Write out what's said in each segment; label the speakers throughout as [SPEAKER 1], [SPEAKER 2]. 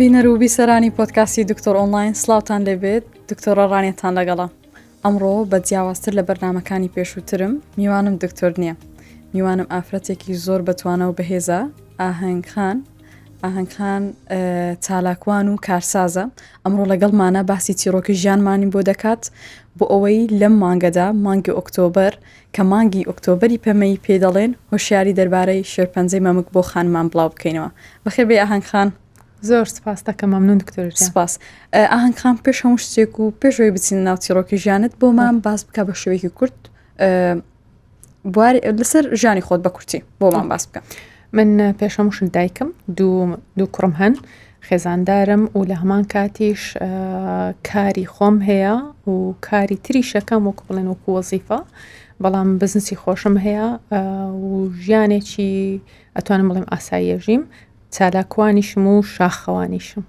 [SPEAKER 1] بینەر و بیسەرانی پۆتکاسی دکتۆر ئۆنلاین سلااوان لێبێت دکتۆرە ڕانێتان لەگەڵە ئەمڕۆ بە جیاوازتر لە بەرنمەکانی پێشووترم میوانم دکتۆر نییە میوانم ئافرەتێکی زۆر بەتوانە و بەهێزە ئاهنگخان ئاهنگخان چالاکوان و کارسازە ئەمڕۆ لەگەڵمانە باسی چیرۆکی ژیانمانی بۆ دەکات بۆ ئەوەی لەم مانگەدا مانگی ئۆکتۆبەر کە مانگی ئۆکتۆبەری پەمەیی پێی دەڵێن، هۆشیاری دەربارەی شێرپەنجەی مەمک بۆ خانمان بڵاو بکەینەوە. بەخێر بێی ئاهەنگ خان.
[SPEAKER 2] زۆر سپاست دەکەم مەمنون دکتۆرە جیان.
[SPEAKER 1] سپاس. ئاهەنگ خان پێش هەموو شتێک و پێش ئەوەی بچین ناو چیڕۆکی ژیانت بۆمان باس بکە بە شێوەیەکی کورت بواری لەسەر ژیانی خۆت بە کورتی بۆمان باس بکە.
[SPEAKER 2] من پێش هەموو شت دایکم دوو دوو کوڕم هەن خێزاندارم و لە هەمان کاتیش ئە، کاری خۆم هەیە و کاری تری شەکەم وەکو بڵێن وەکو وەزیفە بەڵام بزنسی خۆشم هەیە ئە، و ژیانێکی ئەتوانم بڵێم ئاساییە ژیم چالاکوانیشم و شاخەوانیشم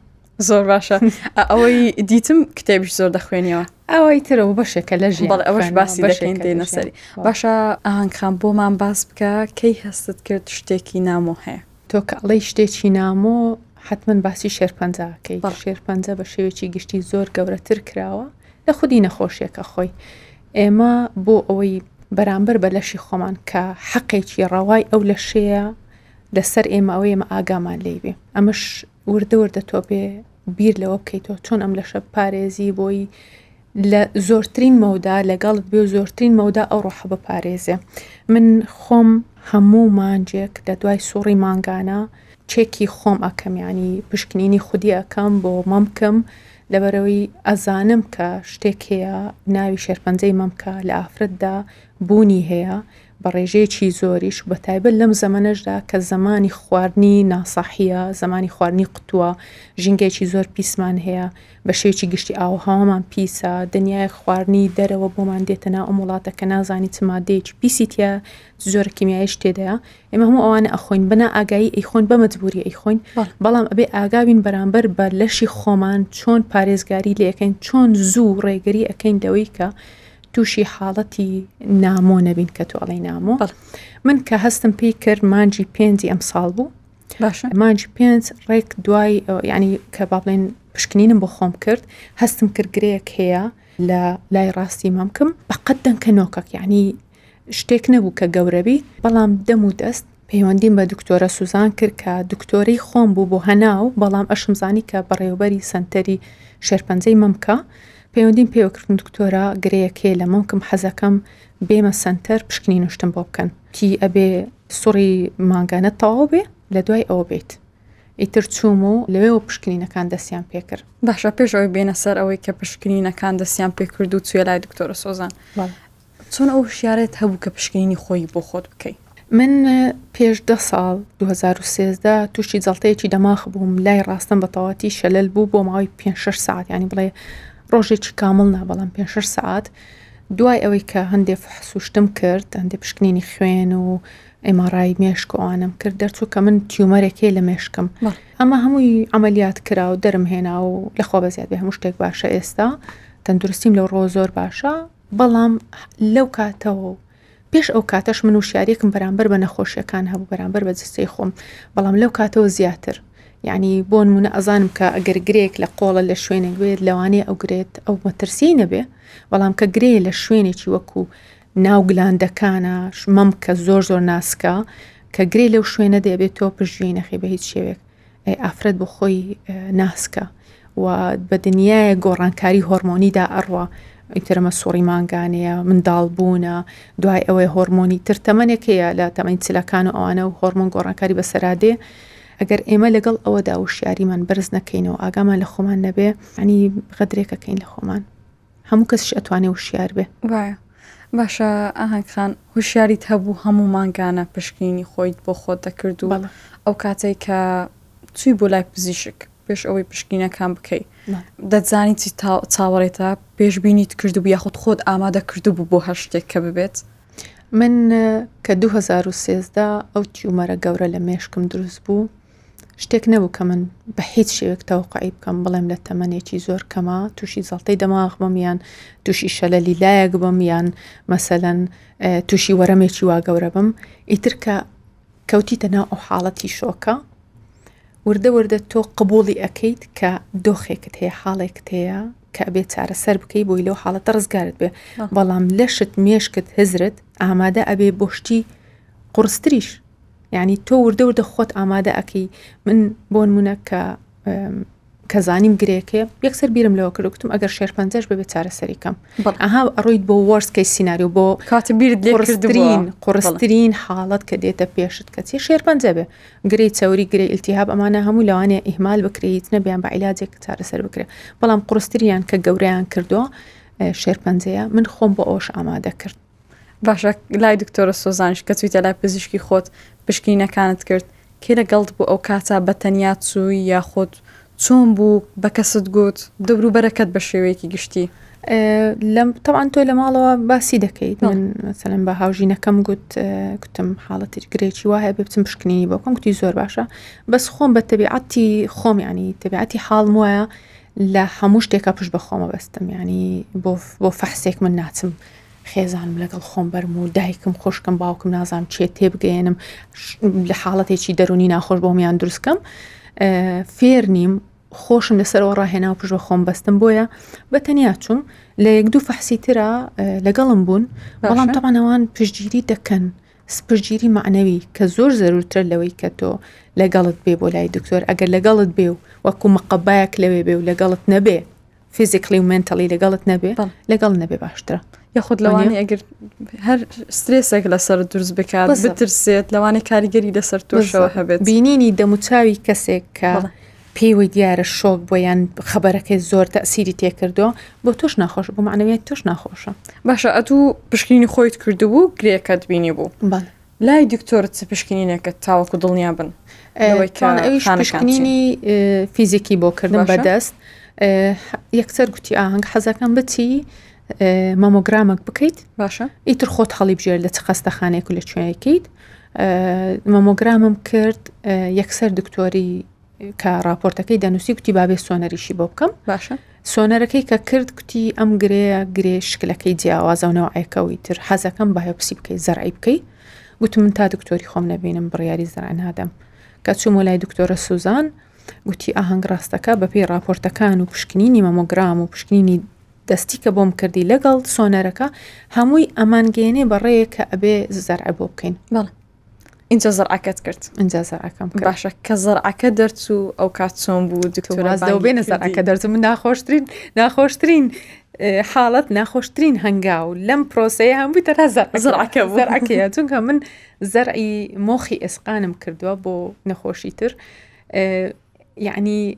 [SPEAKER 1] زۆر باشە ئەوەی دیتم کتێبیش زۆر دەخوێنیەوە
[SPEAKER 2] ئەوەی ترەوە بەشێکە لە ژی بەڵ
[SPEAKER 1] ئەوەش باسی دەشێن دێنەسەری باشە ئاهنگخان بۆمان باس بکە کەی هەستت کرد شتێکی نامۆ هەیە
[SPEAKER 2] تۆ کە ئەڵەی شتێکی نامۆ حتممە باسی شێرپەنجەکەی بەڵ شێرپەنجە بە شێوێکی گشتی زۆر گەورەتر کراوە لە خودی نەخۆشیەکە خۆی ئێمە بۆ ئەوەی بەرامبەر بە لەشی خۆمان کە حەقێکی ڕەوای ئەو لەشەیە لەسەر ئێمە ئەو ئێمە ئاگامان لێبێ ئەمەش وردە وردە تۆ بێ بیر لەوە بکەیت تۆ چۆن ئەم لەشە پارێزی بۆی لە زۆرترین مەودا لەگەڵت بێ و زۆرترین مەودا ئەو ڕۆحە بپارێزێ من خۆم هەموو مانجێک لە دوای سوڕی مانگانە چێکی خۆم ئەکەم ینی پشکنینی خودی ئەەکەم بۆ مەمکم لەبەرەوەی ئەزانم کە شتێک هەیە ناوی شێرپەنجەی مەمکە لە ئافرەتدا بوونی هەیە بە ڕێژەیەکی زۆریش و بە تایبەت لەم زەمەنەشدا کە زەمانی خواردنی ناسەحیە، زەمانی خواردنی قوتووە، ژینگەیەکی زۆر پیسمان هەیە، بە شێوەیەکی گشتی ئاووهەوامان پیسە، دنیایەک خواردنی دەرەوە بۆمان دێتە ناو ئەم وڵاتە کە نازانی چ ماددەیەکی پیسی تیایە، چ جۆرە کیمیاییەکی تێدایە، ئێمە هەموو ئەوانە ئەخۆین، بە نائاگایی ئەیخۆن، بە مەجبووری ئەیخۆین، بەڵام ئەبێ ئاگا بین بەرامبەر بە لەشی خۆمان چۆن پارێزگاری لێ ئەکەین، چۆن زوو ڕێگری ئەکەین لەوەی کە تووشی حاڵەتی نامۆ نەبین کە تۆ ئەڵی نامۆ من کە هەستم پێی کرد مانجی پێنجی ئەم ساڵ بوو باشە مانجی پێنج ڕێک دوای ینی کە با بڵێن پشکنینم بۆ خۆم کرد هەستم کرد گرەیەک هەیە لە لای ڕاستی مامکم بەقەت دەنکە نۆکەک یعنی شتێک نەبوو کە گەورەبی بەڵام دەم و دەست پەیوەندیم بە دکتۆرە سوزان کرد کە دکتۆرەی خۆم بوو بۆ هەناو، بەڵام ئەشمزانی کە بەڕێوەبەری سەنتەری شێرپەنجەی مەمکە. پەیوەندیم پێوە کردم دکتۆرە گرێیەک هەیە لە مەمکم حەزەکەم بێمە سەنتەر پشکنین و شتم بۆ بکەن. تی ئەبێ سوڕی مانگانەت تەواو بێ لە دوای ئەوە بێیت. ئیتر چووم و لەوێوە پشکنینەکان دەستیان پێکرد.
[SPEAKER 1] باشە پێش ئەوەی بێینە سەر ئەوەی کە پشکنینەکان دەستیان پێکرد و چوویە لای دکتۆرە سوزان، چۆن ئەو هوشیارەت هەبوو کە پشکنینی خۆی بۆ خۆت بکەی؟
[SPEAKER 2] من پێش دە ساڵ 2013 تووشی جەڵتەیەکی دەماخ بووم لای ڕاستم بە تەواتی شەلل بوو بۆ ماوەی 5 سعات ینی بڵێ ڕۆژێکی کامل نا بەڵام 5 سعات دوای ئەوەی کە هەندێ فحسوشتم کرد هەندێ پشکنینی خوێن و ئەمارای مێشکۆوانم کرد دەرچوو کە من تیومەرێکی لە مێشکم ئەمە هەمووی ئەعملیات کرا و دەرم هێنا و لەخوا بەزیاد بێ هەموو شتێک باشە ئێستا تەندروستیم لەو ڕۆ زۆر باشە بەڵام لەو کاتەوە و پێش ئەو کاتەش من وشیارێکم بەرامبەر بە نەخۆشیەکان هەبوو بەرامبەر بە جستەی خۆم بەڵام لەو کاتەوە زیاتر یعنی بۆ نمونە ئەزانم کە ئەگەر گرێک لە قۆڵە لە شوێنێک بێت لەوانەیە ئەو گرێت ئەو مەترسی نەبێ بەڵام کە گرێ لە شوێنێکی وەکو ناو گلاندەکانە مەم کە زۆر زۆر ناسکە کە گرێ لەو شوێنە دەبێت تۆ پشتگوێی نەخی بە هیچ شێوێک ئەی ئافرەت بۆ خۆی ناسکە و بە دنیایە گۆڕانکاری هۆرمۆنیدا ئەڕوا ئیترمە سوڕی مانگانەیە منداڵ بوونە دوای ئەوەی هۆرمۆنی تر تەمەێکەیە لە تەمەین چلەکان و ئەوانە و هۆرمۆن گۆڕانکاری بەسەرادێ ئەگەر ئێمە لەگەڵ ئەوەدا وشیاریمان بەرز نەکەینەوە ئاگامان لە خۆمان نەبێ ئەنی غەدرێکەکەین لە خۆمان هەموو کەسیش ئەتوانێ وشیار بێ
[SPEAKER 1] وایە باشە ئاهنگ خان هوشیاریت هەبوو هەموو مانگانە پشکینی خۆیت بۆ خۆت دەکرد و ئەو کاتێک کە چی بۆ لای پزیشک پێش ئەوەی پشکینەکان بکەیت دەتزانی چی چاوەڕێتە پێشببینیت کردبوو یاخود خۆت ئامادە کردبوو بۆ هەر شتێک کە ببێت
[SPEAKER 2] من کە 2013 ئەو تیومەرە گەورە لە مێشکم دروست بوو شتێک نەبوو کە من بە هیچ شێوێک تەوقعی بکەم بڵێم لە تەمەنێکی زۆر کەما تووشی زەڵتەی دەماغ بم یان تووشی شەلەلی لایەک بم یان مەسەەن تووشی وەرەمێکی وا گەورە بم ئیتر کە کەوتیتە ناو ئەو حاڵەتی شۆکە وردە وردە تۆ قبولی ئەەکەیت کە دۆخێکت هەیە حاڵێکت هەیە کە بێ چارەسەر بکەی بۆی لەو حاڵەتە ڕزگارت بێ بەڵام لەشت مێشکت هزرت ئامادە ئەبێ بۆشتی قڕستریش یعنی تۆ وردە وردە خۆت ئامادە ئەەکەی من بۆ نمونە کە کە زانیم گرێکێ یەکسەر بیرم لەوە کردکتم ئەگەر شێرپەنجەش بەبێت چارەسەریکەم ئەها ئەڕۆیت بۆ وەرزکەی سینناریو بۆ
[SPEAKER 1] کاتی بیرت
[SPEAKER 2] لێڕسترین قڕسترین حاڵەت کە دێتە پێشت کە چی شێرپەنجە بێ گرەی چاوری گرەی التیهاب ئەمانە هەموو لەوانێ ئیهمال بکرێت نەبیان بە عیلاجێک چارەسەر بکرێت بەڵام قڕستریان کە گەوریان کردووە شێرپەنجەیە من خۆم بۆ ئەوش ئامادە کرد
[SPEAKER 1] باشە لای دکتۆرە سۆزانش کە چویتە لای پزیشکی خۆت پشکینەکانت کرد کێ لە گەڵت بوو ئەو کاتە بە تەنیا چووی یاخود چۆن بوو بە کەست گوت دەوروبەرەکەت بە شێوەیەکی گشتی
[SPEAKER 2] لەم تەوان تۆ لە ماڵەوە باسی دەکەیت من سەلم بە هاوژینەکەم گوت گوتم حاڵەتی گرێکی وایە بچم پشکنینی بۆکەم گوتی زۆر باشە بەس خۆم بە تەبیعەتی خۆم ینی تەبیعەتی حاڵم وایە لە هەموو شتێکە پشت بە خۆمە بەستم ینی بۆ بۆ فەحسێک من ناچم خێزانم لەگەڵ خۆم بەرم و دایکم خوشکم باوکم نازام چێ تێبگەێنم لە حاڵەتێکی دەرونی ناخۆش بۆمیان دروستکەم فێر نیم خۆشم لەسەرەوە ڕاهێنا و پشت بە خۆم بەستم بۆیە بە تەنیا چوم لە یەک دوو فەحسی ترا لەگەڵم بوون بەڵام تەمانەوان پشتگیری دەکەن سپشگیری معنەوی کە زۆر زەرورتر لەوەی کە تۆ لەگەڵت بێ بۆ لای دکتۆر ئەگەر لەگەڵت بێ و وەکو مقبایەک لەوێ بێ و لەگەڵت نەبێ فیزیکلی و منتەڵی لەگەڵت نەبێ لەگەڵ نەبێ باشترە
[SPEAKER 1] یاخود لەوانی ئەگر هەر سترێسێک لەسەر دروست بکات بترسێت لەوانی کاریگەری لەسەر تۆشەوە هەبێت
[SPEAKER 2] بینینی دەموچاوی کەسێک کە پێیوەی دیارە شۆک بۆیان خبرەکەی زۆر تەسیری تێکردو بۆ تۆش ناخۆش بۆ معنەوێت تۆش ناخۆشە
[SPEAKER 1] باشە ئەتوو پشکینی خۆیت کردبوو گرێکەت بینی بوو لای دکتۆر چ پشکنینێکە تاوەکو دڵنیا بن لەوەی کە توانە ئەویش خانەکان چین؟
[SPEAKER 2] پشکنینی ئه، فیزیکی بۆ کردم باشە. بەدەست ئه، یەکسەر گوتی ئاهەنگ حەزەکەم بچی ئه، مەمۆگرامەک بکەیت
[SPEAKER 1] باشە
[SPEAKER 2] ئیتر خۆت هەڵیبژێر لە چ خەستەخانەیەک و لە کوێیەکەیت ئه، مەمۆگرامم کرد ئه، یەکسەر دکتۆری کە راپۆرتەکەی دەنووسی کوتی بابێ سۆنەریشی بۆ بکەم
[SPEAKER 1] باشە
[SPEAKER 2] سۆنەرەکەی کە کرد کوتی ئەم گرەیە گرێ شکلەکەی جیاوازەونەوە ئایکەوەی تر حەزەکەم بایۆپسی بکەی زەرعی بکەی گوتم من تا دکتۆری خۆم نەبینم بڕیاری زەرع نادەم کە چوومە لای دکتۆرە سوزان گوتی ئاهەنگ ڕاستەکە بەپی راپۆرتەکان و پشکنینی مەمۆگرام و پشکنینی دەستی کە بۆم کردی لەگەڵ سۆنەرەکە هەمووی ئەمانگەێنێ بەڕێیە کە ئەبێ زەرع بۆ بکەین
[SPEAKER 1] بەڵ اینجا زڕعەکەت کرد
[SPEAKER 2] اینجا زڕعەکەم
[SPEAKER 1] باشە کە زڕعەکە دەرچوو ئەو کات چۆن بوو
[SPEAKER 2] دکتۆرازەوە بێنە زڕعەکە دەرچوو من ناخۆشترین ناخۆشترین حاڵەت ناخۆشترین هەنگاو لەم پرۆسەیە هەمبوو تەرا زڕعەکە زڕعەکە چونکە من زەرعی مۆخی ئێسقانم کردووە بۆ نەخۆشی تر یعنی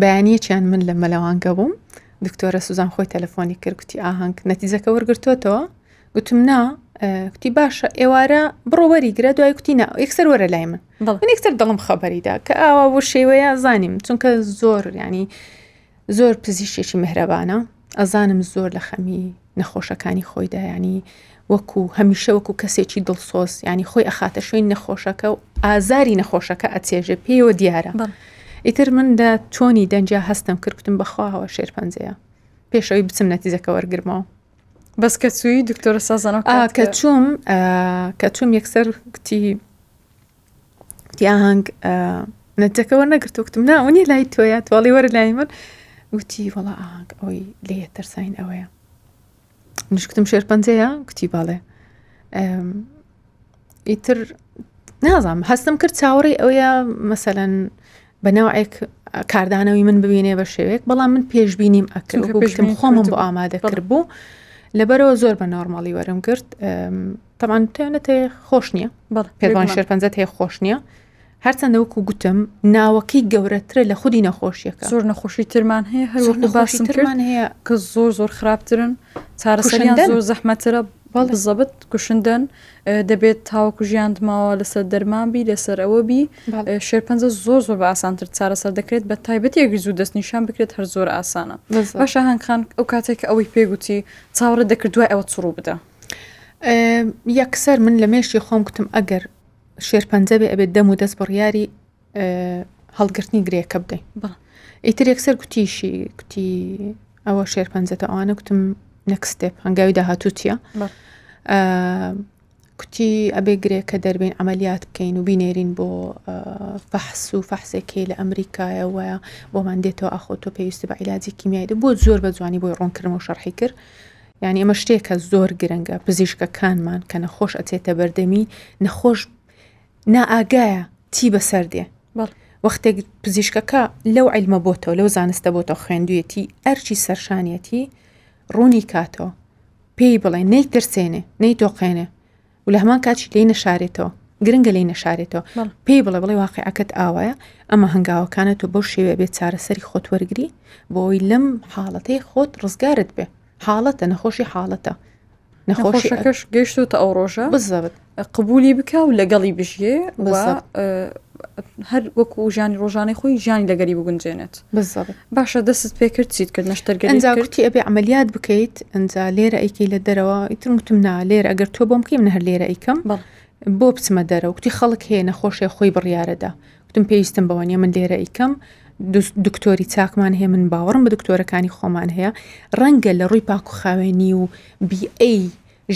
[SPEAKER 2] بەیانی یەکیان من لە مەلەوانگە بووم دکتۆرە سوزان خۆی تەلەفۆنی کرد گوتی ئاهەنگ نەتیزەکە وەرگتووەتەوە گوتم نا کوتی باشە ئێوارە بڕۆ وەریگرە دوای کوتی نا یەکسەر وەرە لای من من یەکسەر دڵم خەبەریدا کە ئاوا بۆ شێوەیە زانیم چونکە زۆر ینی زۆر پزیشێکی مهرەبانە ئەزانم زۆر لە خەمی نەخۆشەکانی خۆیدا ینی وەکو هەمیشە وەکو کەسێکی دڵسۆز ینی خۆی ئەخاتە شوێن نەخۆشەکە و ئازاری نەخۆشەکە ئەچێژێ پێوە دیارە ئیتر من لە تۆنی دەنجیا هەستم کردکتم بەخواوە شێرپەنجەیە پێشەوەی بچم نەتیزەکە وەرگرمەوە
[SPEAKER 1] بەس کە چووی دکتۆرە سازانە
[SPEAKER 2] کە چوم کە چوم یەکسەر گوتی تیاهنگ نەتەکە وەرنەگرت وتم نا ئەوە نیە لای تۆیە تواڵی وەرە لای من وتی وەڵا ئاهنگ ئەوەی لێ تەرساین ئەوەیە نشکتم شێر پەنجەیە کوتی باڵێ ئیتر نازانم هەستم کرد چاوەڕی ئەوەیە مەسەەن بەناوێک کاردانەوەی من ببینێ بە شێوێک بەڵام من پێشببینیم ئەکرد خۆمم بۆ ئامادە کرد بوو لەبەرەوە زۆر بە نۆرماڵی وەرم کرد تەمان تێنت هەیە خۆش نییە بەڵێ پێوان شێرپەنجەت هەیە خۆش نییە هەرچەندە وەکو گوتم ناوەکەی گەورەترە لە خودی نەخۆشیەکە
[SPEAKER 1] زۆر نەخۆشی ترمان هەیە هەر باسم ترمان هەیە کە زۆر زۆر خراپترن چارەسەریان زۆر زەحمەترە بەڵزەبت کوشندن دەبێت تاوەکو ژیان دماوە لەسەر دەرمان بی لەسەر ئەوە بی شێرپەنجە زۆر زۆر بە ئاسانتر چارەسەر دەکرێت بە تایبەتێکی زوو دەستنیشان بکرێت هەر زۆر ئاسانە باشە هەنگخان ئەو کاتێک ئەوەی پێگوتی چاوەڕێ دەکردوای ئەوە چڕوو بدە
[SPEAKER 2] یەکسەر من لە مێشی خۆم گوتم ئەگەر شێرپەنجە بێ ئەبێت دەم و دەست بڕیاری هەڵگرتنی گرێکە بدەین بەڵام ئیتر یەکسەر گوتیشی گوتی ئەوە شێرپەنجەتە ئەوانە گوتم نەکستێپ هەنگاوی داهاتوو چییە؟ کوتی ئەبێ گرێکە دەربین ئەعملیات بکەین و بینێرین بۆ فەحس و فەحسێکی لە ئەمریکایە وایە بۆمان دێتەوە ئاخۆ تۆ پێویستی بە عیلاجی کیمیایدە بۆ زۆر بە جوانی بۆی ڕوونکردن و شەرحی کرد یانی ئەمە شتێکە زۆر گرنگە پزیشکەکانمان کە نەخۆش ئەچێتە بەردەمی نەخۆش نائاگایە چی بەسەر دێ وەختێک پزیشکەکە لەو علمە بۆتەوە لەو زانستە بۆتەوە خوێندویەتی ئەرچی سەرشانیەتی ڕوونی کاتەوە پێی بڵێ نەیترسێنێ نەیتۆقێنێ و لە هەمان کاتش لی نەشارێتەوە گرنگە لی نەشارێتەوە پێی بڵێ بڵێ واقعەکەت ئاوایە ئەمە هەنگاوەکانت و بەو شێوێ بێت چارەسەری خۆت وەرگری بۆی لەم حاڵەتەی خۆت ڕزگارت بێ حاڵەتە نەخۆشی حاڵەتە
[SPEAKER 1] نەخۆشەکەش گەشتوتە ئەو ڕۆژە
[SPEAKER 2] بزەبت
[SPEAKER 1] قبولی بکە و لەگەڵی بژێ هەر وەکو ژیانی ڕۆژانەی خۆی ژیانی لەگەری بگونجێنێت بزڵ باشە دەست پێکرد چیت کرد
[SPEAKER 2] نەشتەرگەری ئەنجا کرد کوتی ئەبێ عملیات بکەیت ئەنجا لێرە ئەیکەی لە دەرەوە ئیتر وتم نا لێرە ئەگەر تۆ بۆم کەی من هەر لێرە ئەیکەم بەڵ بۆ بچمە دەرەوە کوتی خەڵک هەیە نەخۆشێ خۆی بڕیارەدا کوتم پێویستم بەوە نیە من لێرە ئیکەم دوس- دکتۆری چاکمان هەیە من باوەڕم بە دکتۆرەکانی خۆمان هەیە ڕەنگە لە ڕووی پاک و خاوێنی و بیئەی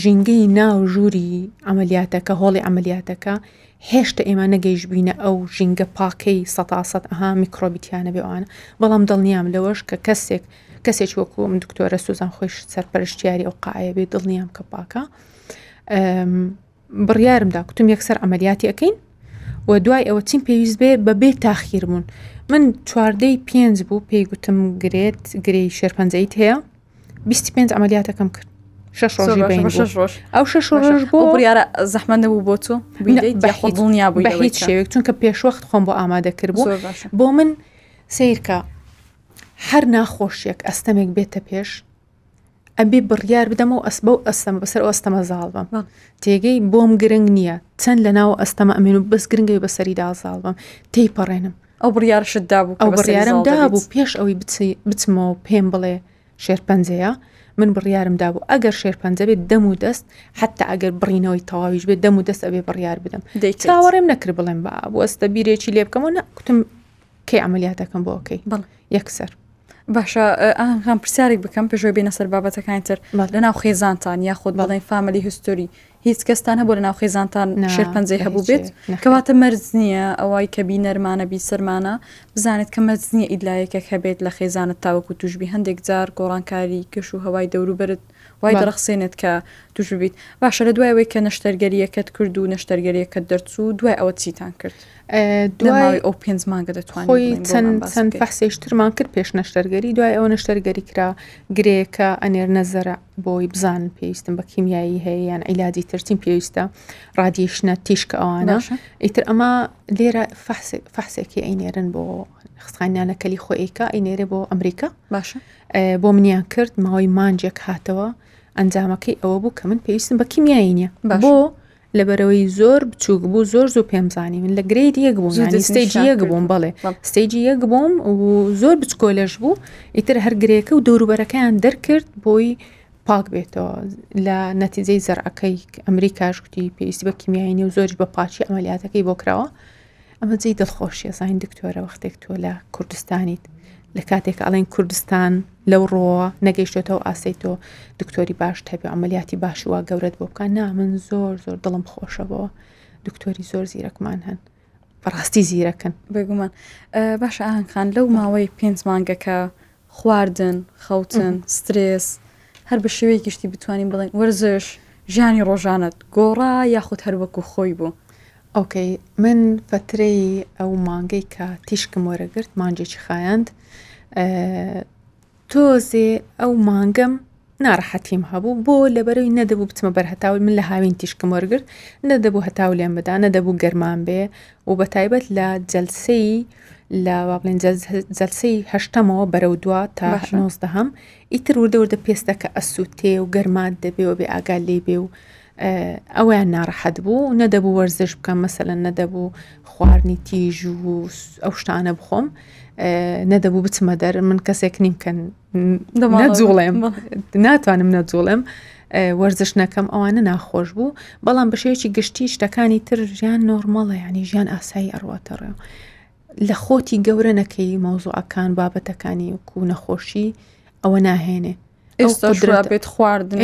[SPEAKER 2] ژینگەی ناو ژووری عەمەلیاتەکە، هۆڵی عەمەلیاتەکە، هێشتە ئێمە نەگەیشتبووینە ئەو ژینگە پاکەی سەتا سەد ئەها میکرۆبی تیا نەبێ و ئەوانە، بەڵام دڵنیام لەوەش کە کەسێک کەسێکی وەکوو ئەم دکتۆرە سوزان خۆیش سەرپەرشتیاری ئەو قاعەیە بێ دڵنیام کە پاکە. بڕیارم دا کوتم یەکسەر عەمەلیاتی ئەکەین و دوای ئەوە چیم پێویست بێ بە بێ تاخیربوون. من چواردەی پێنج بوو پێی گوتم گرێت گرێی شێرپەنجەیت هەیە، بیستی پێنج ئەمەلیاتەکەم کرد شش ڕۆژی بین بوو. شش ڕۆژ ئەو شش ڕۆژ باشە. بۆ
[SPEAKER 1] ئەو بڕیارە زەحمە نەبوو بۆ تۆ بیدەیت بە یاخۆ هیچ- دڵنیا
[SPEAKER 2] بووی بە لەوەی هیچ کە- شێوێک چونکە پێشوەخت خۆم بۆ ئامادە کرد بوو زۆر باشە بۆ من سیرکە هەر ناخۆشیەک ئەستەمێک بێتە پێش ئەبێ بڕیار بدەم و ئەس بەو ئەستەمە بەسەر ئەو ئەستەمە زاڵ بم بەڵێ. تێگەی بۆم گرنگ نییە چەند لە ناو ئەستەمە ئەمێن و بەس گرنگی بەسەریدا زاڵ بم تێیپەڕێنم
[SPEAKER 1] ئەو بڕیارشت دابوو
[SPEAKER 2] ئەو بڕیارم دابوو پێش ئەوی بچمەوە پێم بڵێ شێرپەنجەیە من بڕیارم دابوو ئەگەر شێرپەنجە بێت دەم و دەست حتا ئەگەر بڕینەوەی تەواویش بێت دەم و دەست ئەبێ بڕیار بدەم دەیتراوەڕێم نەکرد بڵێم بە بۆستە بیرێکی لێ بکەمەوە نەکوتم کەی عملیاتەکەم بۆ ئەوکەی یەکسەر
[SPEAKER 1] باشە ئاهام پرسیارێک بکەم پێشۆی بینە سەر بابەتەکانی تر لەناو خێزانتان یاخود بڵێن فامەلی هستوری هیچ کەستان هەبوو لە ناو خێزانتان نا، شێرپەنجەی لە هەبوو هیچ بێت؟ شوێنێک نەخێر. کەواتە مەرج نییە ئەوەی کە بینەرمانە بیسەرمانە بزانێت کە مەرج نییە ئیلا یەکێک هەبێت لە خێزانت تاوەکو تووش بی هەندێک جار گۆڕانکاری کەش و هەوای دەوروبەرت وای بەڵێ. دەڕەخسێنێت کە تووش ببیت باشە لە دوای ئەوەی کە نەشتەرگەرییەکەت کرد و نەشتەرگەرییەکەت دەرچوو دوای ئەوە چیتان کرد ئە، لە دوای ماوەی ئەو پێنج مانگە دەتوانین خۆی بڵێین بۆمان
[SPEAKER 2] چەند باس چەند بکەیت. فەحسێشترمان کرد پێش نەشتەرگەری دوای ئەوە نەشتەرگەری کرا گرێیەکە ئەنێرنە زەرە. بۆی بزانن پێویستم بە کیمیایی هەیە یان عیلاجی ترچین پێویستە ڕادیشنە تیشکە ئەوانە ئیتر ئەمە لێرە فەحسێکی ئەینێرن بۆ خستخانیانەکەلی خۆیکە ئەینێرە بۆ ئەمریکا
[SPEAKER 1] باشە
[SPEAKER 2] بۆ منیان کرد ماوەی مانجێک هاتەوە ئەنجامەکەی ئەوە بوو کە من پێویستم بە کیمیایی نیە بۆ لەبەرەوەی زۆر بچووک بوو زۆر زوو پێم زانی من لە گرید یەک بوو ستێجی یەک بووم بڵێ ستێجی یەک بووم و زۆر بچکۆلەش بوو ئیتر هەر گرێکە و دەوروبەرەکەیان دەرکرد بۆی پاک بێتەوە لە نەتیجەی زەرعەکەی ئەمریکاش کوتی پێویستی بە کیمیایی و زۆری بە پاچی ئەمەلیاتەکەی بۆ کراوە ئەمە جێی دڵخۆشیە زانین دکتۆرە وەختێک تۆ لە کوردستانیت لە کاتێک ئەڵێن کوردستان لەو ڕۆوە نەگەیشتێتەوە ئاسەی تۆ دکتۆری باش هەبێ ئەمەلیاتی باشوە گەورەت بۆ بکە نا من زۆر زۆر دڵم خۆشەبەوە دکتۆری زۆر زیرەکمان هەن بەڕاستی زیرەکەن
[SPEAKER 1] بێگومان باشە ئاهنگخان لەو ماوەی پێنج مانگەکە خواردن، خەوتن، سترێس، هەر بە شێوەیەکی شتی بتوانین بڵێن وەرزش ژیانی ڕۆژانەت گۆڕا یاخود هەر وەکو خۆی بوو؟
[SPEAKER 2] ئۆکەی من فەترەی ئەو مانگەی کە تیشکم وەرەگرت مانجێکی خایاند تۆزێ ئەو مانگەم ناڕەحەتیم هەبوو بۆ لەبەرەوەی نەدەبوو بچمە بەر هەتاوی من لە هاوین تیشکم وەرگرت نەدەبوو هەتاو لێم بدا نەدەبوو گەرمان بێ و بە تایبەت لە جەلسەی لە وابلێن جەلسەی هەشتەمەوە بەرەو دوا تا
[SPEAKER 1] باشە.
[SPEAKER 2] نۆزدە هەم ئیتر وردە وردە پێستەکە ئەسووتێ و گەرمات دەبێ و بێ ئاگا لێ بێ و ئە- ئەویان ناڕەحەت بوو و نەدەبوو وەرزش بکەم مەسەلەن نەدەبوو خواردنی تیژ و س- ئەو شتانە بخۆم ئە، نەدەبوو بچمە دەر من کەسێک نیم کە نەجوڵێم ناتوانم نەجوڵێم وەرزش نەکەم ئەوانە ناخۆش بوو بەڵام بەشێکی گشتی شتەکانی تر ژیان نۆرمەڵە ینی ژیان ئاسایی ئەڕواتەڕێ لە خۆتی گەورە نەکەی مەوزوعەکان بابەتەکانی وکو نەخۆشی ئەوە ناهێنێ
[SPEAKER 1] بێت خواردن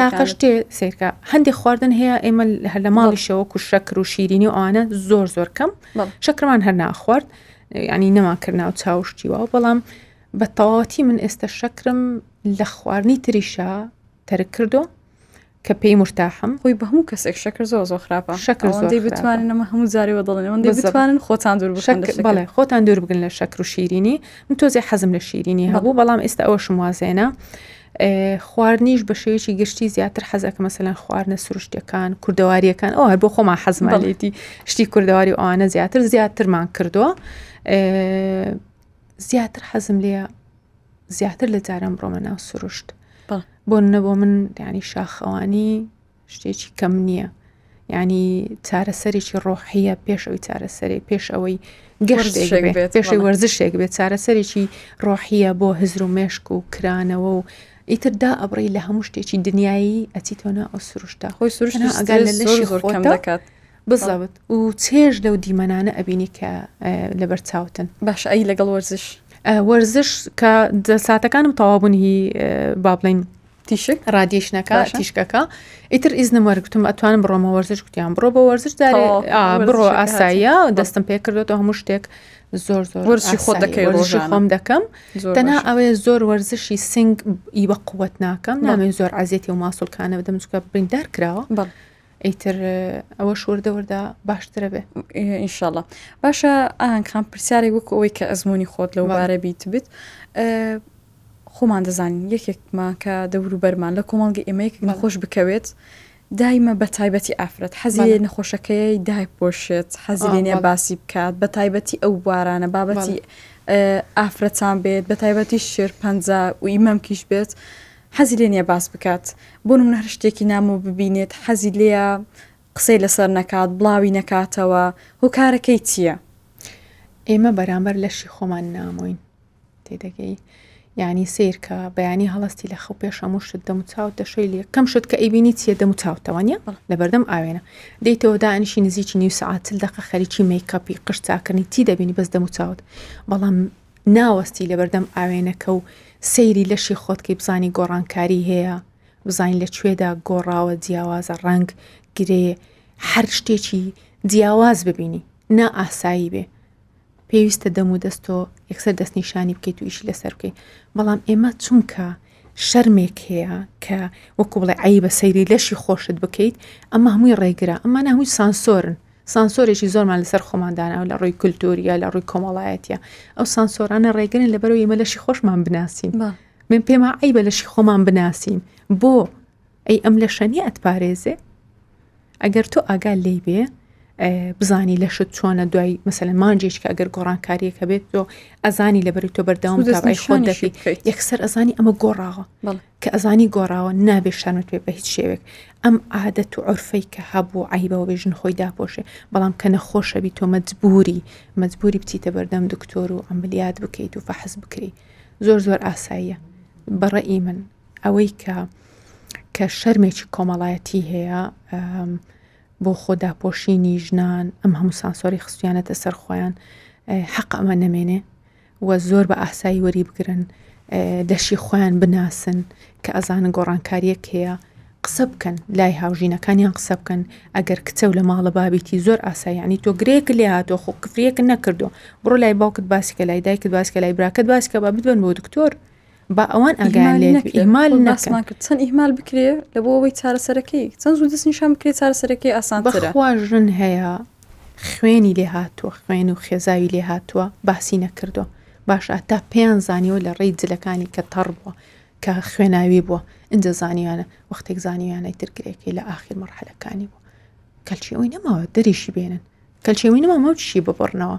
[SPEAKER 2] تاقە شتێ سیرکە هەندێک خواردن هەیە ئێمە هەر لە ماڵیشەوە کو شەکر و شیرینی و ئەوانە زۆر زۆر کەم شەکرمان هەر ناخوارد یعنی نەمان کرد ناو چاو شتی وا بەڵام بە تەواتی من ئێستا شەکرم لە خواردنی تریشا تەرک کردو کە پێی مرتاحم
[SPEAKER 1] خۆی بە هەموو کەسێک شەکر زۆ زۆ خراپە
[SPEAKER 2] شەکر زۆندی
[SPEAKER 1] بتوانن ئەمە هەموو جارەوە
[SPEAKER 2] دەڵێنەوەندی
[SPEAKER 1] بتوانن خۆتان دوور
[SPEAKER 2] بڵێ خۆتان دوور بگن لە شەکر و شیرینی من تۆزێ حەزم لە شیرینی هەبوو بەڵام ئێستا ئەوە شموازێنە خواردنیش بە شێوەیەکی گشتی زیاتر حەز ئەکەم مەسەلەن خواردنە سروشتەکان کوردەواریەکان ئەو هەر بۆ خۆمان حەزمان لێتی شتی کوردەواری و ئەوانە زیاتر زیاترمان کردووە زیاتر حەزم لێە زیاتر لە جاران بڕۆمە ناو سروشت بۆ نەبوو من دانی شاخەوانی شتێکی کەم نییە ینی چارەسەرێکی ڕۆحیە پێش ئەوی چارەسەری پێش ئەوەی گەشتێک بێت پێشی وەرزشێک بێت چارەسەرێکی ڕۆحیە بۆ هزر و مێشک و کرانەوە و ئیتردا ئەبڕی لە هەموو شتێکی دنیایی ئەچی تۆنا ئەو سروشتا
[SPEAKER 1] خۆی سروشت
[SPEAKER 2] ئەگەر لە لەشی خۆتەم
[SPEAKER 1] دەکات
[SPEAKER 2] بزەوت و چێژ لەو دیمەنانە ئەبینی کە لەبەر چاوتن
[SPEAKER 1] باش ئەی لەگەڵ وەرزش
[SPEAKER 2] وەرزش کە ساتەکانم تەوابوون هی با بڵین
[SPEAKER 1] تیشک
[SPEAKER 2] ڕادیشنەکە تیشکەکە ئیتر ئیزنم وەرگتم ئەتوانم بڕۆمە وەرزش گوتیان بڕۆ بە وەرزش دارێ بڕۆ ئاساییە دەستم پێ کردێتە هەموو شتێک زۆر زۆر
[SPEAKER 1] وەرزشی
[SPEAKER 2] خۆ
[SPEAKER 1] دەکەی ڕۆژی
[SPEAKER 2] خۆم دەکەم
[SPEAKER 1] دەنا
[SPEAKER 2] ئەوەیە زۆر وەرزشی سنگ ئی بە قوت ناکەم نامێن زۆر عزیێتی و ماسولکانە بدەم چکە بریندار کراوە ئیتر ئەوەش وردە وردە باشترە بێ
[SPEAKER 1] ئینشاءله باشە ئاهنگخان پرسیارێک وەکو ئەوەی کە ئەزمموی خۆت لەو بارە بیت بت خۆمان دەزانین یەکێکمان کە دەورو بەرمان لە کۆمەڵگە ئێمەیەک نەخۆش بکەوێت دایمە بە تایبەتی ئافرەت حەزی نەخۆشەکەی دای پۆشێت حەزی
[SPEAKER 2] لێنە
[SPEAKER 1] باسی بکات بە تایبەتی ئەو بوارانە بابەتی ئافرەتان بێت بە تایبەتی شێر پ و ئیمەمکیش بێت حەزی لێ نیە باس بکات بۆ نمونە هەر شتێکی نامۆ ببینێت حەزی لێیە قسەی لەسەر نەکات بڵاوی نەکاتەوە هۆکارەکەی چیە؟
[SPEAKER 2] ئێمە بەرامبەر لەشی خۆمان نامۆین تێدەگەی یعنی سیرکە بەیانی هەڵستی لە خەو پێش هەموو شت دەم چاوت دەشەی لێ کەم شت کە ئەیبینی چیە دەم چاوتەوەنیە لە بەردەم ئاوێنە دەیتەوە دانیشی نزیکی نیو ساعتل دەقە خەریکی میکەپی قشتاکردنی تی دەبینی بەس دەم چاوت بەڵام ناوەستی لەبەردەم ئاوێنەکە و سەیری لەشی خۆت کەی بزانی گۆڕانکاری هەیە بزانین لە کوێدا گۆڕاوە جیاوازە ڕەنگ گرێ هەر شتێکی جیاواز ببینی نا ئاسایی بێ پێویستە دەم و دەستۆ یەکسەر دەستنیشانی بکەیت و ئیشی لەسەر بکەین بەڵام ئێمە چونکە شەرمێک هەیە کە وەکو بڵێ عیبە سەیری لەشی خۆشت بکەیت ئەمە هەمووی ڕێگرە ئەمانە هەمووی سانسۆرن سانسۆرێکی زۆرمان لەسەر خۆمان داناوە لە ڕووی کولتوریە لە ڕووی کۆمەڵایەتە ئەو سانسۆرانە ڕێگرن لەبەرەوە ئمە لەشی خۆشمان بناسین من پێما ئەی بە لەشی خۆمان بناسین بۆ ئەی ئەم لە شەنی ئەتپارێزێ ئەگەر تۆ ئاگا لی بێ بزانی لە شت چۆنە دوای مەسەن مانجێککە ئەگەر گۆڕانکاریەکە بێت تۆ ئەزانی لەبەری تۆ بەردەوام دەڕای خۆن دەفی یەکسەر ئەزانی ئەمە گۆڕاوە کە ئەزانی گۆڕاوە نابێ شەرمت پێ بە هیچ شێوێک ئەم عادەت و عرفەی کە هەبوو عیبەوە بێ ژن خۆی داپۆشێ بەڵام کە نەخۆشەبی تۆ مەجبوری مەجبوری بچیتە بەردەم دکتۆر و ئەملیات بکەیت و فەحز بکری زۆر زۆر ئاساییە بەڕەئی من ئەوەی کە کە شەرمێکی کۆمەڵایەتی هەیە بۆ خۆداپۆشینی ژنان ئەم هەموو سانسۆری خستویانەتە سەر خۆیان حەق ئەمە نەمێنێ و زۆر بە ئاسایی وەری بگرن لەشی خۆیان بناسن کە ئەزانن گۆڕانکاریەک هەیە قسە بکەن لای هاوژینەکانیان قسە بکەن ئەگەر کچە و لە ماڵە بابیتی زۆر ئاسایانی تۆ گرێک لێ هاتۆ خۆ کفرەکە نەکردو بڕۆ لای باوکت باسکە لای دایکت باسکە لای براکەت باسکە بە بدەن بۆ دکتۆر با ئەوان ئاگیان لێ ئیمال
[SPEAKER 1] ناسمان کرد چەند ئیمال بکرێ لە بۆ ئەوەی چارەسەرەکەی چەند زوو دەست نیشان بکرێت چارەسەرەکەی
[SPEAKER 2] ئاسانخواژن هەیە خوێنی لێ هاتووە خوێن و خێزاوی لێ هاتووە باسی نەکردووە باش ئاتا پێیان زانیەوە لە ڕێی جلەکانی کە تەڕ بووە کە خوێناوی بووە ئەجا زانیانە وەختێک زانیانەی ترگرێکی لە ئاخیر مەرحەلەکانی بوو کەلچی ئەوی نەماوە دەریشی بێنن کەلچەوی نەمامەوتشی ببڕنەوە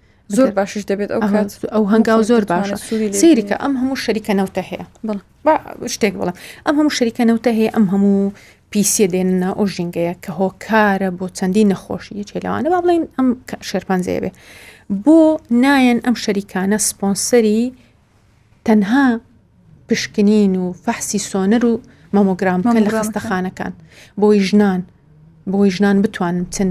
[SPEAKER 1] زۆر باشش دەبێت ئەو
[SPEAKER 2] ئەو هەنگاو زۆر باشە سیریکە ئەم هەموو شەریکە نەوتە هەیە شتێک بڵم ئەم هەموو شەریکە نەوتە هەیە ئەم هەموو پیسیە دێننا ئەو ژینگەیە کە هۆکارە بۆ چەندی نەخۆشی یەکێ لەوانە با بڵین ئەم شێرپەنجەیە بێ بۆ نایەن ئەم شەریکانە سپۆنسەری تەنها پشکنین و فەحسی سۆنەر و مەمۆگرام بکەن لە خەستەخانەکان بۆی ژنان بۆی ژنان بتوانن بچن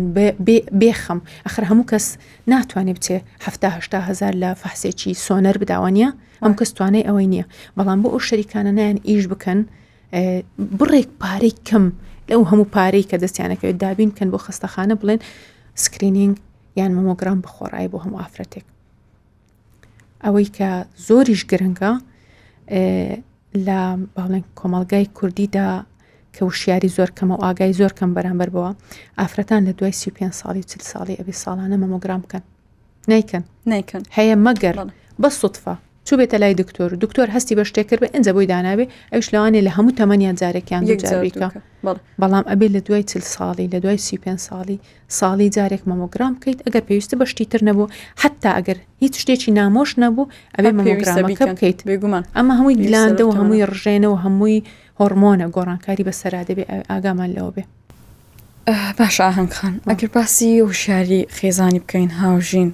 [SPEAKER 2] بێخەم ئەخر هەموو کەس ناتوانێ بچێ هەهشتا هزار لە فەحسێکی سۆنەر بداوە نیە ئەم کەس توانای ئەوەی نییە بەڵام بۆ ئەو شەریکانە نایەن ئیش بکەن بڕێک پارەی کەم لەو هەموو پارەی کە دەستیانەکەوێت دابین کەن بۆ خستەخانە بڵێن سکرینینگ یان مۆگرام بخۆڕای بۆ هەموو ئافرەتێک ئەوەی کە زۆریش گرنگە لە باڵێن کۆمەلگای کوردیدا کە وشیاری زۆر کەمە و ئاگای زۆر کەم بەرامبەر بووە ئافرەتان لە دوای سی پێ ساڵی چل ساڵی ئەبی ساڵانە مەمۆگرام بکەن نیکەن
[SPEAKER 1] نیکەن
[SPEAKER 2] هەیە مەگەر بە سوتفە چ بێتە لای دکتۆر دکتۆر هەستی بە شتێک کرد بە ئەجا بۆی داناوێ ئەوش لەوانێ لە هەموو تەمەنیان جارێکیان جارێکە بەڵام ئەبێ لە دوای چل ساڵی لە دوای سی پێ ساڵی ساڵی جارێک مەمۆگرام بکەیت ئەگەر پێویستە بە شتی تر نەبوو حتا ئەگەر هیچ شتێکی نامۆش نەبوو
[SPEAKER 1] ئەوێ
[SPEAKER 2] مەمۆگرامەکە بکەیت
[SPEAKER 1] بێگومان
[SPEAKER 2] ئەمە هەمووی گلاندە و هەمووی ڕژێنە و هەمووی هۆرمۆنە گۆڕانکاری بە سەرا دەبێ ئاگامان لەوە بێ
[SPEAKER 1] باش ئاهنگخان ئەگەر باسی وشاری خێزانی بکەین هاوژین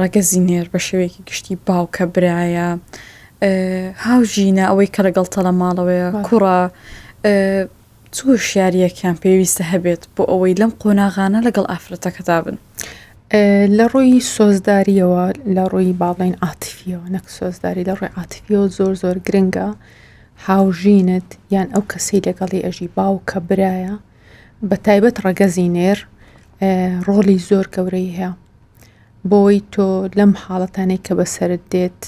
[SPEAKER 1] ڕەگەزی نێر بە شێوەیەکی گشتی باوکە برایە هاوژینە ئەوەی کە ڕەگەڵ تەڵە ماڵەوەیە کوڕە چ وشیارییەکیان پێویستە هەبێت بۆ ئەوەی لەم قۆناغانە لەگەڵ ئافرەتەکەدا بن؟
[SPEAKER 2] لە ڕووی سۆزداریەوە لە ڕووی باڵین عاتفیەوە نەک سۆزداری لە ڕووی عاتفیەوە زۆر زۆر گرنگە هاوژینت یان ئەو کەسی لەگەڵی ئەژی باو کە برایە بە تایبەت ڕەگەزی نێر ڕۆڵی زۆر گەورەی هەیە بۆی تۆ لەم حاڵەتانەی کە بەسرت دێت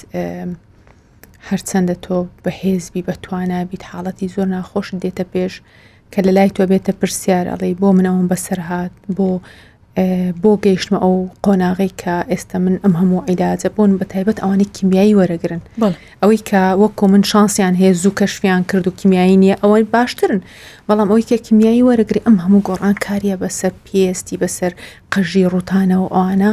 [SPEAKER 2] هەرچەندە تۆ بەهێز بی بە توانا بیت حاڵەتی زۆر ناخۆشت دێتە پێش کە لە لای تۆ بێتە پرسیار ئەڵێی بۆ من ئەوم بەسەر هات بۆ بۆ گەیشتمە ئەو قۆناغی کە ئێستا من ئەم هەموو عیلاجە بوون بە تایبەت ئەوانی کیمیایی وەرەگرن ئەوەی کە وەکو من شانسیان هەیە زوو کەشفیان کرد و کیمیایی نییە ئەوەی باشترن بەڵام ئەوەی کە کیمیایی وەرەگری ئەم هەموو گۆڕان کاریە بەسەر پێستی بەسەر قژی ڕوتانەوە ئەوانە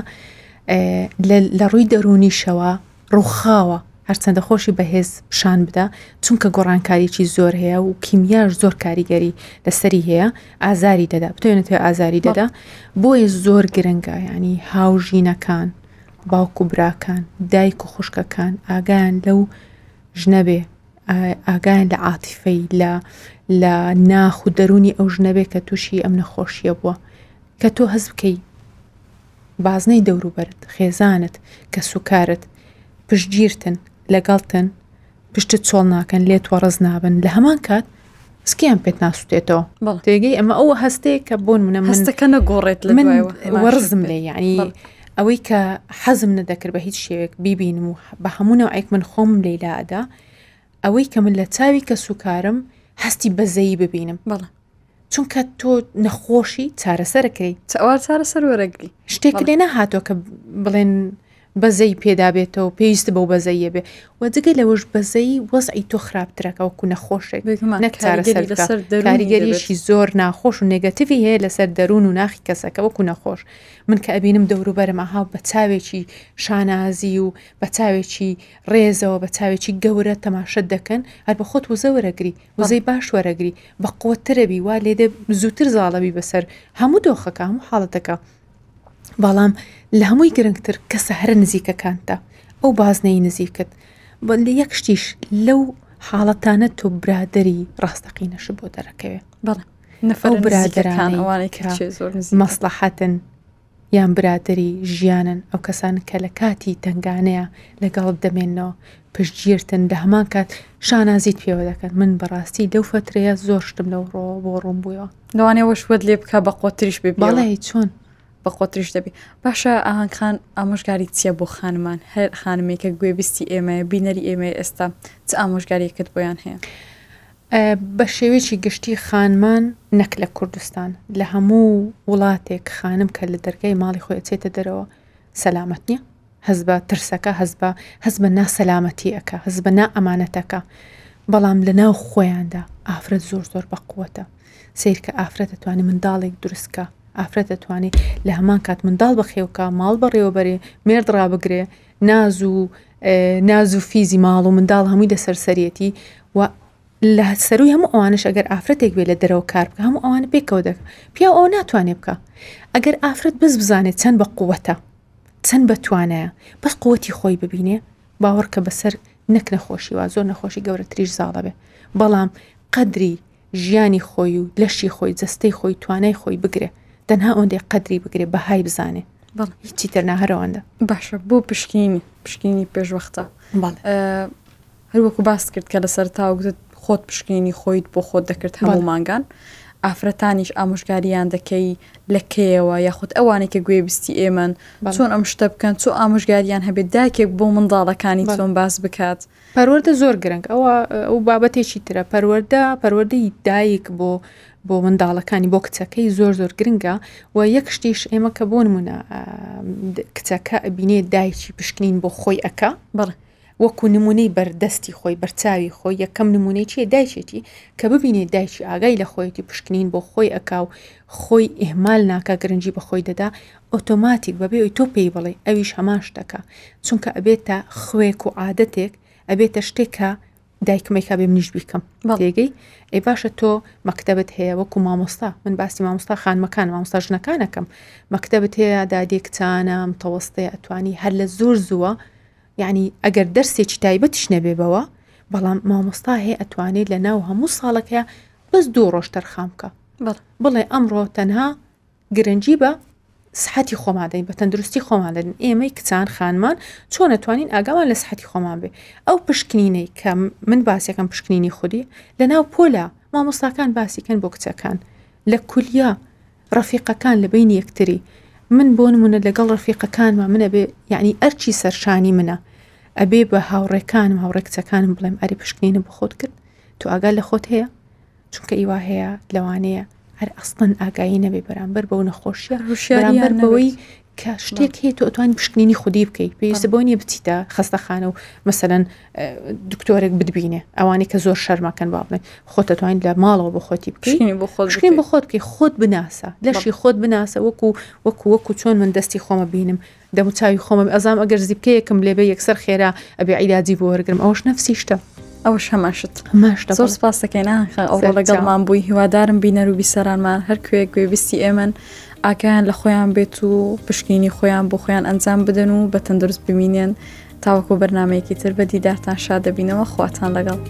[SPEAKER 2] لە ڕووی دەرونیشەوە ڕووخاوە هەرچەندە خۆشی بەهێز پیشان بدا چونکە گۆڕانکاریی زۆر هەیە و کیمیاش زۆر کاریگەری لەسەری هەیە ئازاری دەدا بتێنێت ئازاری دەدا بۆیە زۆر گرنگە ینی هاوژینەکان باوک و براکان دایک و خوشکەکان ئاگیان لەو ژنەبێ ئاگیان لە عاتیفەی لە لە ناخ و دەرونی ئەو ژنەبێ کە تووشی ئەم نەخۆشیە بووە کە تۆ هەز بکەی بازنەی دەوروبەرت، خێزانت، کەسوکارت پشتگیرتن، لەگەڵتن، پشتت چۆڵ ناکەن، لێت وەڕس نابن، لە هەمان کات سکیان پێت ناسوتێتەوە.
[SPEAKER 1] بەڵێ.
[SPEAKER 2] تێگەی ئەمە ئەو هەستەیە کە بۆ نمونە من
[SPEAKER 1] هەستەکە نەگۆڕێت لە
[SPEAKER 2] من
[SPEAKER 1] دوایەوە
[SPEAKER 2] هەمان
[SPEAKER 1] وەڕزم شت
[SPEAKER 2] لێ
[SPEAKER 1] بێت.
[SPEAKER 2] یعنی
[SPEAKER 1] بەڵێ.
[SPEAKER 2] ئەوەی کە حەزم نەدەکرد بە هیچ شێوەیەک بیبینم و ح- بە هەموو نەوعێک من خۆمم لێی لا ئەدا ئەوەی کە من لە چاوی کەسوکارم هەستی بەزەیی ببینم.
[SPEAKER 1] بەڵێ.
[SPEAKER 2] چونکە تۆ نەخۆشی چارەسەرەکەی
[SPEAKER 1] ئەوان چارەسەر وەرەگری
[SPEAKER 2] شتێک لێ نەهاتۆ کە بڵێن بەزەی پێدابێتەوە پێویست بەو بەزەیە بێ و جگە لەوەش بەزەی وەزعی تۆ خراپترەکەەوە کو نەخۆشێک نەکارەسەرگەریگەریشی زۆر ناخۆش و نگەتیوی هەیە لەسەر دەروون و ناخی کەسەکەەوە کو نەخۆش من کە ئەبینم دەوروبەرمە هاو بە چاوێکی شانازی و بە چاوێکی ڕێزەوە بە چاوێکی گەورە تەماشت دەکەن هەر بە خۆت وزەوەرەگری وزەی باش وەرەگری بە قوترەبی وا لێدێ زووتر زاڵەبی بەسەر هەموو دۆخەکە هەموو حاڵەتەکە بەڵام لە هەمووی گرنگتر کە سەهرە نزیکەکانتە ئەو بازنەی نزیکت بە لە یەک شتیش لەو حاڵەتانە تۆ برادری ڕاستەقینەش بۆ دەرەکەوێ
[SPEAKER 1] بەڵێ نەفەر برادرانەوانێک زۆر
[SPEAKER 2] مەسلحەتن یان برادەری ژیانن، ئەو کەسانە کە لە کاتی تەنگانەیا لەگەڵت دەمێننەوە، پشتگیرتن، لە هەمان کات شانازیت پێوە دەکەن، من بەڕاستی لەو فەترەیە زۆر شتم لەو ڕۆوە بۆ ڕوون بوویەوە.
[SPEAKER 1] لەوانەیە وەش وەت لێ بکا بە قۆتریش ببیەوە.
[SPEAKER 2] بەڵێ چۆن؟
[SPEAKER 1] بە قۆتریش دەبی باشە ئاهەنگ خان ئامۆژگاری چییە بۆ خانمان هەر خانمێکە گوێبیستی ئێمەیە بینەری ئێمەیە ئێستا چ ئامۆژگاریەکت بۆیان هەیە؟
[SPEAKER 2] بە شێوەیەکی گشتی خانمان نەک لە کوردستان لە هەموو وڵاتێک خانم کە لە دەرگای ماڵی خۆی ئەچێتە دەرەوە سەلامەت نییە هەز بە ترسەکە هەز بە هەز بە ناسەلامەتیەکە هەز بە نا ئەمانەتەکە بەڵام لە ناو خۆیاندا ئافرەت زۆر زۆر بەقوتە سیرکە ئافرەت دەتوانانی منداڵێک دروستکە ئافرەت دەتوانێت لە هەمان کات منداڵ بەخێوکە ماڵ بەڕێوەبەرێ مێرد ڕابگرێ ناز و ناز و فیزی ماڵ و منداڵ هەمووی لەسەر سەرەتی و لە سەروی هەموو ئەوانش ئەگەر ئافرەتێک بێ لە دەرەوە کار بکە هەموو ئەوان پێکەوە دەکە پیا ئەو ناتوانێت بکە ئەگەر ئافرەت بز بزانێت چەند بە قووەتە چەند بەتوانایە بەس قوتی خۆی ببینێ باوەڕکە بەسەر نەک نەخۆشی وا زۆر نەخۆشی گەورەتریش زاڵە بێ بەڵام قەدری ژیانی خۆی و لەشی خۆی جەستەی خۆی توانای خۆی بگرێ تەنها ئەوەندەی قەدری بگرێ بەهای بزانێ بەڵێ هیچی تر نا هەرەوەندە
[SPEAKER 1] باشە بۆ پشکینی پشکینی پێشوەختە بەڵێ ئە، هەروەکو باست کرد کە لە سەرتا وگوتت خۆت پشکینی خۆیت بۆ خۆت دەکرد هەموو بەڵێ مانگان ئافرەتانیش ئامۆژگاریان دەکەی لە کێیەوە یاخود ئەوانەی کە گوێبیستی ئێمەن بەڵێ چۆن ئەم شتە بکەن چۆ ئامۆژگاریان هەبێت دایکێک بۆ منداڵەکانی بەڵێ چۆن باس بکات
[SPEAKER 2] پەروەردە زۆر گرنگ ئەوە ئەو بابەتێکی ترە پەروەردە پەروەردەی دایک بۆ بۆ منداڵەکانی بۆ کچەکەی زۆر زۆر گرنگە و یەک شتیش ئێمە کە بۆ نمونە کچەکە ئەبینێ دایکی پشکنین بۆ خۆی ئەکا
[SPEAKER 1] بەڵێ
[SPEAKER 2] وەکو نمونەی بەردەستی خۆی بەرچاوی خۆی یەکەم نمونەی چیە دایکێتی کە ببینێ دایکی ئاگای لە خۆیەتی پشکنین بۆ خۆی ئەکا و خۆی ئهمال ناکە گرنگجی بە خۆی دەدا ئۆتۆماتیک بەبێ ئەوی تۆ پێی بڵێ ئەویش هەمان شتەکە چونکە ئەبێتە خوێک و عادەتێک ئەبێتە شتێکە دایکمێکا بێ منیش بیکەم بەڵێگەی ئەی باشە تۆ مەکتتەبت هەیە وەکو مامۆستا من باسی مامۆستا خانمەکان مامۆستا ژنەکانەکەم مەکتتەبت هەیە دادێ کچانم تەوەستێ ئەتوانی هەر لە زۆر زووە یعنی ئەگەر دەرسێکی تایبەتیش نەبێ بەوە بەڵام مامۆستا هەیە ئەتوانێت لە ناو هەموو ساڵەکەە بەس دوو ڕۆژ تەرخامکە بڵێ ئەمڕۆ تەنها گرنگی بە سحەتی خۆمان دەین بە تەندروستی خۆمان دەن ئێمەی کچان خانمان چۆن نتوانین ئاگامان لە سحەتی خۆمان بێ ئەو پشکنینەی کە من باسیەکەم پشکنینی خودی لە ناو پۆلا مامۆستاکان باسیکەن بۆ کچەکان لە کولیا ڕفیقەکان لە بین یەکتری من بۆ نمونە لەگەڵ ڕفیقەکانمە منە بێ یعنی ئەرچی سەرشانی منە ئەبێ بە هاوڕێکانم هاوڕێ کچەکانم بڵێم ئەری پشکنینە بە خۆت کرد تو ئاگا لە خۆت هەیە چونکە ئی وا هەیە لەوانەیە هەر ئەستەن ئاگایی نەبێ بەرامبەر بەو نەخۆشیە ڕوشیاربەر بەوەی کە شتێک هەیە تۆ ئەتوانی پشکنینی خودی بکەیت پێویستە بۆ نیە بچیتە خەستەخانە و مەسەەن دکتۆرێک بدبینێ ئەوانەی کە زۆر شەرمەکەن با بڵێن خۆت دەتوانین لە ماڵەوە بۆ خۆتی
[SPEAKER 1] بکەین
[SPEAKER 2] بۆ خۆشکین بۆ خۆت بکەی خۆت بناسە لەشی خۆت بناسە وەکو وەکو وەکو چۆن من دەستی خۆمە بینم دەمو چاوی خۆمم ئەزام ئەگەر زیپکەیەکم لێبێ یەکسەر خێرا ئەبێ عیلاجی بۆ وەرگرم ئەوش نەفسی شتە
[SPEAKER 1] ئەوش هەماشت هەماشتە زۆر سپاس دەکەین ئاخ ئەو سەر لەگەڵمان چاو. بووی هیوادارم بینەر و بیسەرانمان هەر کوێ گوێبیستی ئێمەن ئاکایان لە خۆیان بێت و پشکنینی خۆیان بۆ خۆیان ئەنجام بدەن و بە تەندروست بمینێن تاوەکو بەرنمەیەکی تر بە دیدارتان شا دەبینەوە خواتان لەگەڵ.